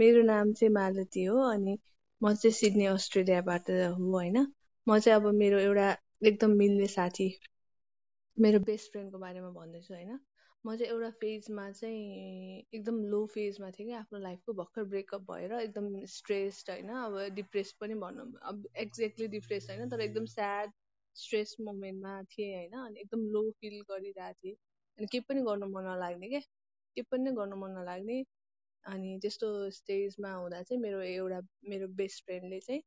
मेरो नाम चाहिँ मालती हो अनि म चाहिँ सिडनी अस्ट्रेलियाबाट हो होइन। म चाहिँ अब मेरो एउटा एकदम मिल्ने साथी मेरो बेस्ट फ्रेन्डको बारेमा भन्दैछु होइन। म चाहिँ एउटा फेजमा चाहिँ एकदम लो फेजमा थिएँ कि आफ्नो लाइफको भर्खर ब्रेकअप भएर एकदम स्ट्रेस्ड होइन। अब डिप्रेस पनि भनौँ अब एक्ज्याक्टली डिप्रेस होइन तर एकदम स्याड स्ट्रेस मोमेन्टमा थिएँ होइन। अनि एकदम लो फिल गरिरहेको थिएँ। अनि केही पनि गर्नु मन नलाग्ने क्या केही पनि गर्नु मन नलाग्ने। अनि त्यस्तो स्टेजमा हुँदा चाहिँ मेरो एउटा मेरो बेस्ट फ्रेन्डले चाहिँ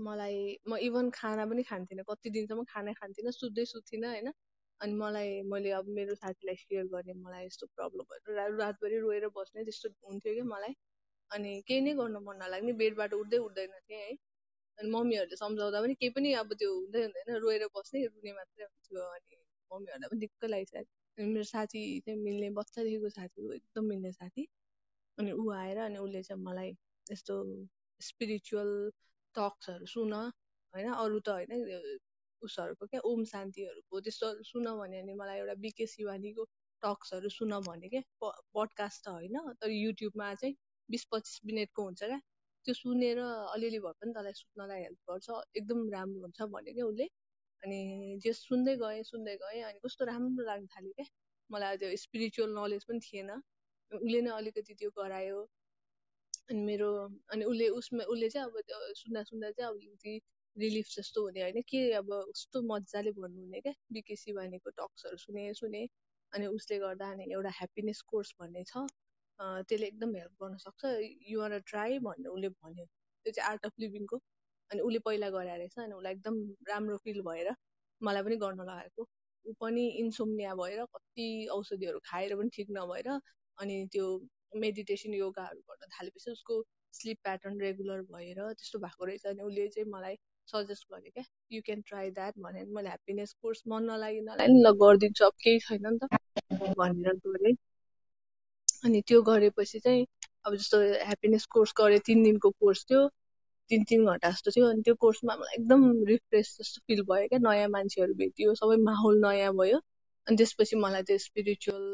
मलाई म इभन खाना पनि खान्थिनँ कति दिनसम्म खाना खान्थिनँ सुत्दै सुत्थिनँ होइन। अनि मलाई मैले अब मेरो साथीलाई सेयर गरेँ मलाई यस्तो प्रब्लमहरू रातभरि रोएर बस्ने त्यस्तो हुन्थ्यो कि मलाई। अनि केही नै गर्नु मन नलाग्ने बेडबाट उठ्दै उठ्दैन थिएँ है। अनि मम्मीहरूले सम्झाउँदा पनि केही पनि अब त्यो हुँदै हुँदैन रोएर बस्ने रुने मात्रै हुन्थ्यो। अनि मम्मीहरूलाई पनि दिक्क लागिसक्यो। मेरो साथी चाहिँ मिल्ने बच्चादेखिको साथी हो एकदम मिल्ने साथी। अनि ऊ आएर अनि उसले चाहिँ मलाई यस्तो स्पिरिचुअल टक्सहरू सुन होइन? अरू त होइन उसहरूको क्या ओम शान्तिहरूको त्यस्तोहरू सुन भने मलाई एउटा बिके शिवानीको टक्सहरू सुन भने क्या पडकास्ट त होइन तर युट्युबमा चाहिँ बिस पच्चिस मिनटको हुन्छ क्या? त्यो सुनेर अलिअलि भए पनि तँलाई सुत्नलाई हेल्प गर्छ एकदम राम्रो हुन्छ भन्यो क्या उसले? अनि जे सुन्दै गएँ सुन्दै गएँ अनि कस्तो राम्रो लाग्न थाल्यो क्या मलाई त्यो स्पिरिचुअल नलेज पनि थिएन। उसले नै अलिकति त्यो गरायो। अनि मेरो अनि उसले उसमा उसले चाहिँ अब सुन्दा सुन्दा चाहिँ अलिकति रिलिफ जस्तो हुने होइन। के अब कस्तो मजाले भन्नुहुने क्या बिके शिवानीको टक्सहरू सुने सुने। अनि उसले गर्दा अनि एउटा ह्याप्पिनेस कोर्स भन्ने छ। त्यसले एकदम हेल्प गर्न सक्छ। युआर ट्राई भनेर उसले भन्यो। त्यो चाहिँ आर्ट अफ लिभिङको अनि उसले पहिला गराएर रहेछ अनि उसलाई एकदम राम्रो फिल भएर मलाई पनि गर्न लगाएको। ऊ पनि इन्सोम्निया भएर कति औषधिहरू खाएर पनि ठिक नभएर अनि त्यो मेडिटेसन योगाहरू गर्न थालेपछि उसको स्लिप प्याटर्न रेगुलर भएर त्यस्तो भएको रहेछ अनि उसले चाहिँ मलाई सजेस्ट गर्यो क्या यु क्यान ट्राई द्याट भने मैले ह्याप्पिनेस कोर्स मन नलागि नलागि ल गरिदिन्छु अब केही छैन नि त भनेर गरेँ। अनि त्यो गरेपछि चाहिँ अब जस्तो ह्याप्पिनेस कोर्स गरेँ तिन दिनको कोर्स थियो तिन तिन घन्टा जस्तो थियो। अनि त्यो कोर्समा मलाई एकदम रिफ्रेस जस्तो फिल भयो क्या। नयाँ मान्छेहरू भेटियो सबै माहौल नयाँ भयो। अनि त्यसपछि मलाई त्यो स्पिरिचुअल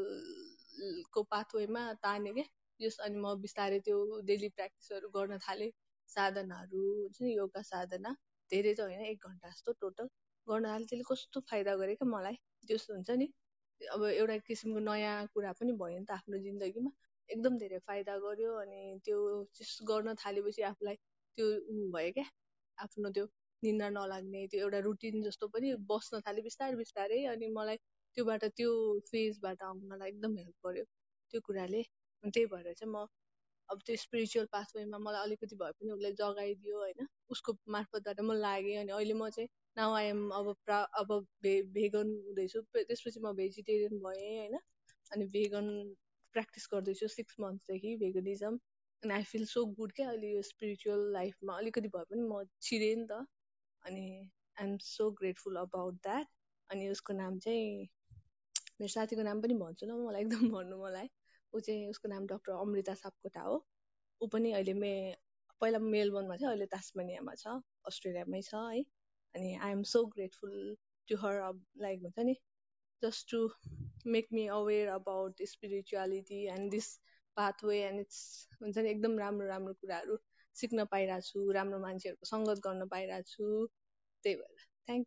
को पाथवेमा ताने क्या? जस अनि म बिस्तारै त्यो डेली प्र्याक्टिसहरू गर्न थालेँ। साधनाहरू हुन्छ नि योगा साधना धेरै त होइन एक घन्टा जस्तो टोटल गर्न थालेँ। त्यसले कस्तो फाइदा गर्यो क्या मलाई? जस्तो हुन्छ नि अब एउटा किसिमको नयाँ कुरा पनि भयो नि त आफ्नो जिन्दगीमा। एकदम धेरै फाइदा गर्यो अनि त्यो गर्न थालेपछि आफूलाई त्यो भयो क्या? आफ्नो त्यो निन्द्रा नलाग्ने त्यो एउटा रुटिन जस्तो पनि बस्न थाल्यो बिस्तारै बिस्तारै अनि मलाई त्योबाट त्यो फेजबाट आउनलाई एकदम हेल्प गर्यो त्यो कुराले। त्यही भएर चाहिँ म अब त्यो स्पिरिचुअल पाथवेमा मलाई अलिकति भए पनि उसले जगाइदियो होइन। उसको मार्फतबाट म लागेँ अनि अहिले म चाहिँ नाउ आइएम अब प्रा अब भे भेगन हुँदैछु। त्यसपछि म भेजिटेरियन भएँ होइन। अनि भेगन प्र्याक्टिस गर्दैछु सिक्स मन्थ्सदेखि भेगनिजम अनि आई फिल सो गुड क्या अहिले यो स्पिरिचुअल लाइफमा अलिकति भए पनि म छिरेँ नि त। अनि I am so grateful about that अनि उसको नाम चाहिँ मेरो साथीको नाम पनि भन्छु ल मलाई एकदम भन्नु मलाई। ऊ चाहिँ उसको नाम डक्टर अमृता सापकोटा हो। ऊ पनि अहिले मे पहिला मेलबर्नमा थियो अहिले तास्मानियामा छ अस्ट्रेलियामै छ है। अनि I am so grateful to her like हुन्छ नि just to make me aware about spirituality and this pathway and it's हुन्छ नि एकदम राम्रो राम्रो कुराहरू सिक्न पाइरहेको छु राम्रो मान्छेहरूको सङ्गत गर्न पाइरहेको छु त्यही भएर। Thank you